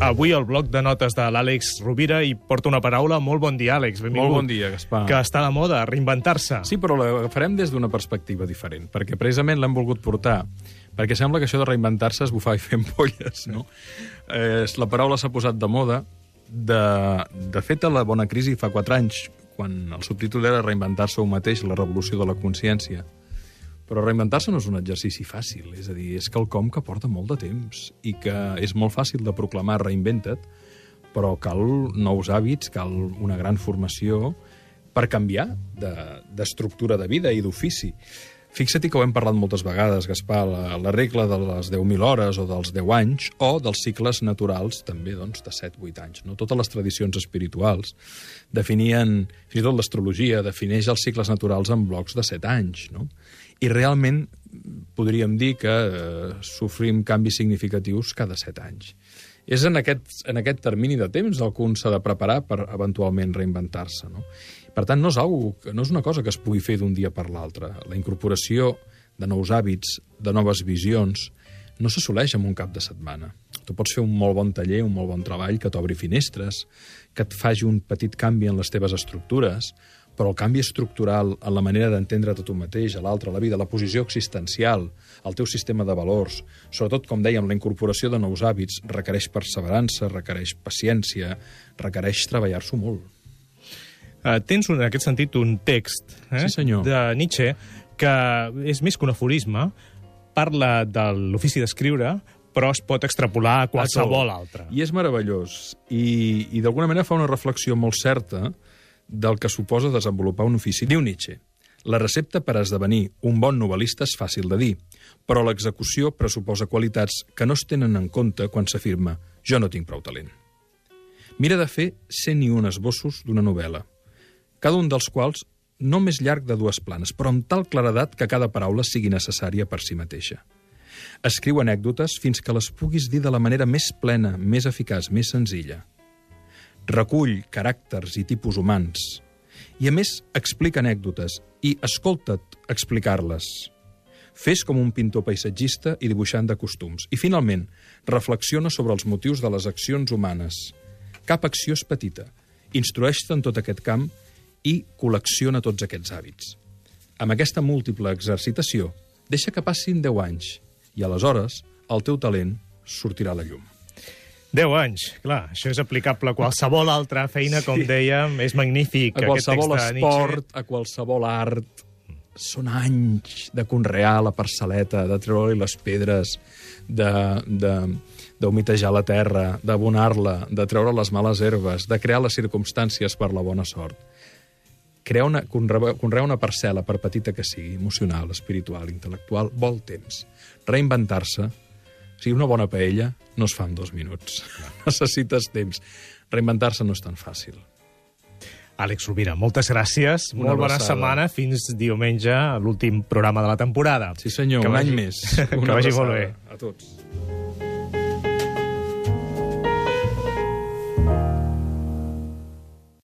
Avui el bloc de notes de l'Àlex Rovira i porta una paraula. Molt bon dia, Àlex. Benvingut. Molt bon dia, Gaspar. Que està la moda, reinventar-se. Sí, però l'agafarem des d'una perspectiva diferent, perquè precisament l'hem volgut portar perquè sembla que això de reinventar-se és bufar i fer ampolles, no? Eh, la paraula s'ha posat de moda. De, de fet, a la bona crisi fa 4 anys, quan el subtítol era reinventar-se un mateix, la revolució de la consciència, però reinventar-se no és un exercici fàcil, és a dir, és quelcom que porta molt de temps i que és molt fàcil de proclamar reinventa't, però cal nous hàbits, cal una gran formació per canviar d'estructura de, de vida i d'ofici. Fixa-t'hi que ho hem parlat moltes vegades, Gaspar, la, la regla de les 10.000 hores o dels 10 anys, o dels cicles naturals, també, doncs, de 7-8 anys. No? Totes les tradicions espirituals definien, fins i tot l'astrologia, defineix els cicles naturals en blocs de 7 anys, no? I realment podríem dir que eh, sofrim canvis significatius cada 7 anys. És en aquest, en aquest termini de temps el que un s'ha de preparar per eventualment reinventar-se. No? Per tant, no és, algo, no és una cosa que es pugui fer d'un dia per l'altre. La incorporació de nous hàbits, de noves visions, no s'assoleix en un cap de setmana. Tu pots fer un molt bon taller, un molt bon treball que t'obri finestres, que et faci un petit canvi en les teves estructures, però el canvi estructural en la manera d'entendre tot un mateix, a l'altre, la vida, la posició existencial, el teu sistema de valors, sobretot, com dèiem, la incorporació de nous hàbits, requereix perseverança, requereix paciència, requereix treballar-s'ho molt. Uh, tens, un, en aquest sentit, un text eh, sí, senyor. de Nietzsche que és més que un aforisme, parla de l'ofici d'escriure, però es pot extrapolar a qualsevol altre. I és meravellós. I, i d'alguna manera fa una reflexió molt certa del que suposa desenvolupar un ofici. Diu Nietzsche, la recepta per esdevenir un bon novel·lista és fàcil de dir, però l'execució pressuposa qualitats que no es tenen en compte quan s'afirma «jo no tinc prou talent». Mira de fer 101 esbossos d'una novel·la, cada un dels quals no més llarg de dues planes, però amb tal claredat que cada paraula sigui necessària per si mateixa. Escriu anècdotes fins que les puguis dir de la manera més plena, més eficaç, més senzilla. Recull caràcters i tipus humans. I, a més, explica anècdotes i escolta't explicar-les. Fes com un pintor paisatgista i dibuixant de costums. I, finalment, reflexiona sobre els motius de les accions humanes. Cap acció és petita. Instrueix-te en tot aquest camp i col·lecciona tots aquests hàbits. Amb aquesta múltiple exercitació, deixa que passin 10 anys i aleshores el teu talent sortirà a la llum. 10 anys, clar, això és aplicable a qualsevol altra feina, sí. com dèiem, és magnífic. A qualsevol aquest esport, a qualsevol art, són anys de conrear la parcel·leta, de treure-li les pedres, de, de, d'humitejar la terra, d'abonar-la, de treure les males herbes, de crear les circumstàncies per la bona sort. Crear una, conrear una parcel·la, per petita que sigui, emocional, espiritual, intel·lectual, vol temps. Reinventar-se, o sigui, una bona paella no es fa en dos minuts. Necessites temps. Reinventar-se no és tan fàcil. Àlex Rovira, moltes gràcies. Una Molt bona setmana. Fins diumenge, l'últim programa de la temporada. Sí, senyor. Que un vagi, any més. Una que vagi molt bé. A tots.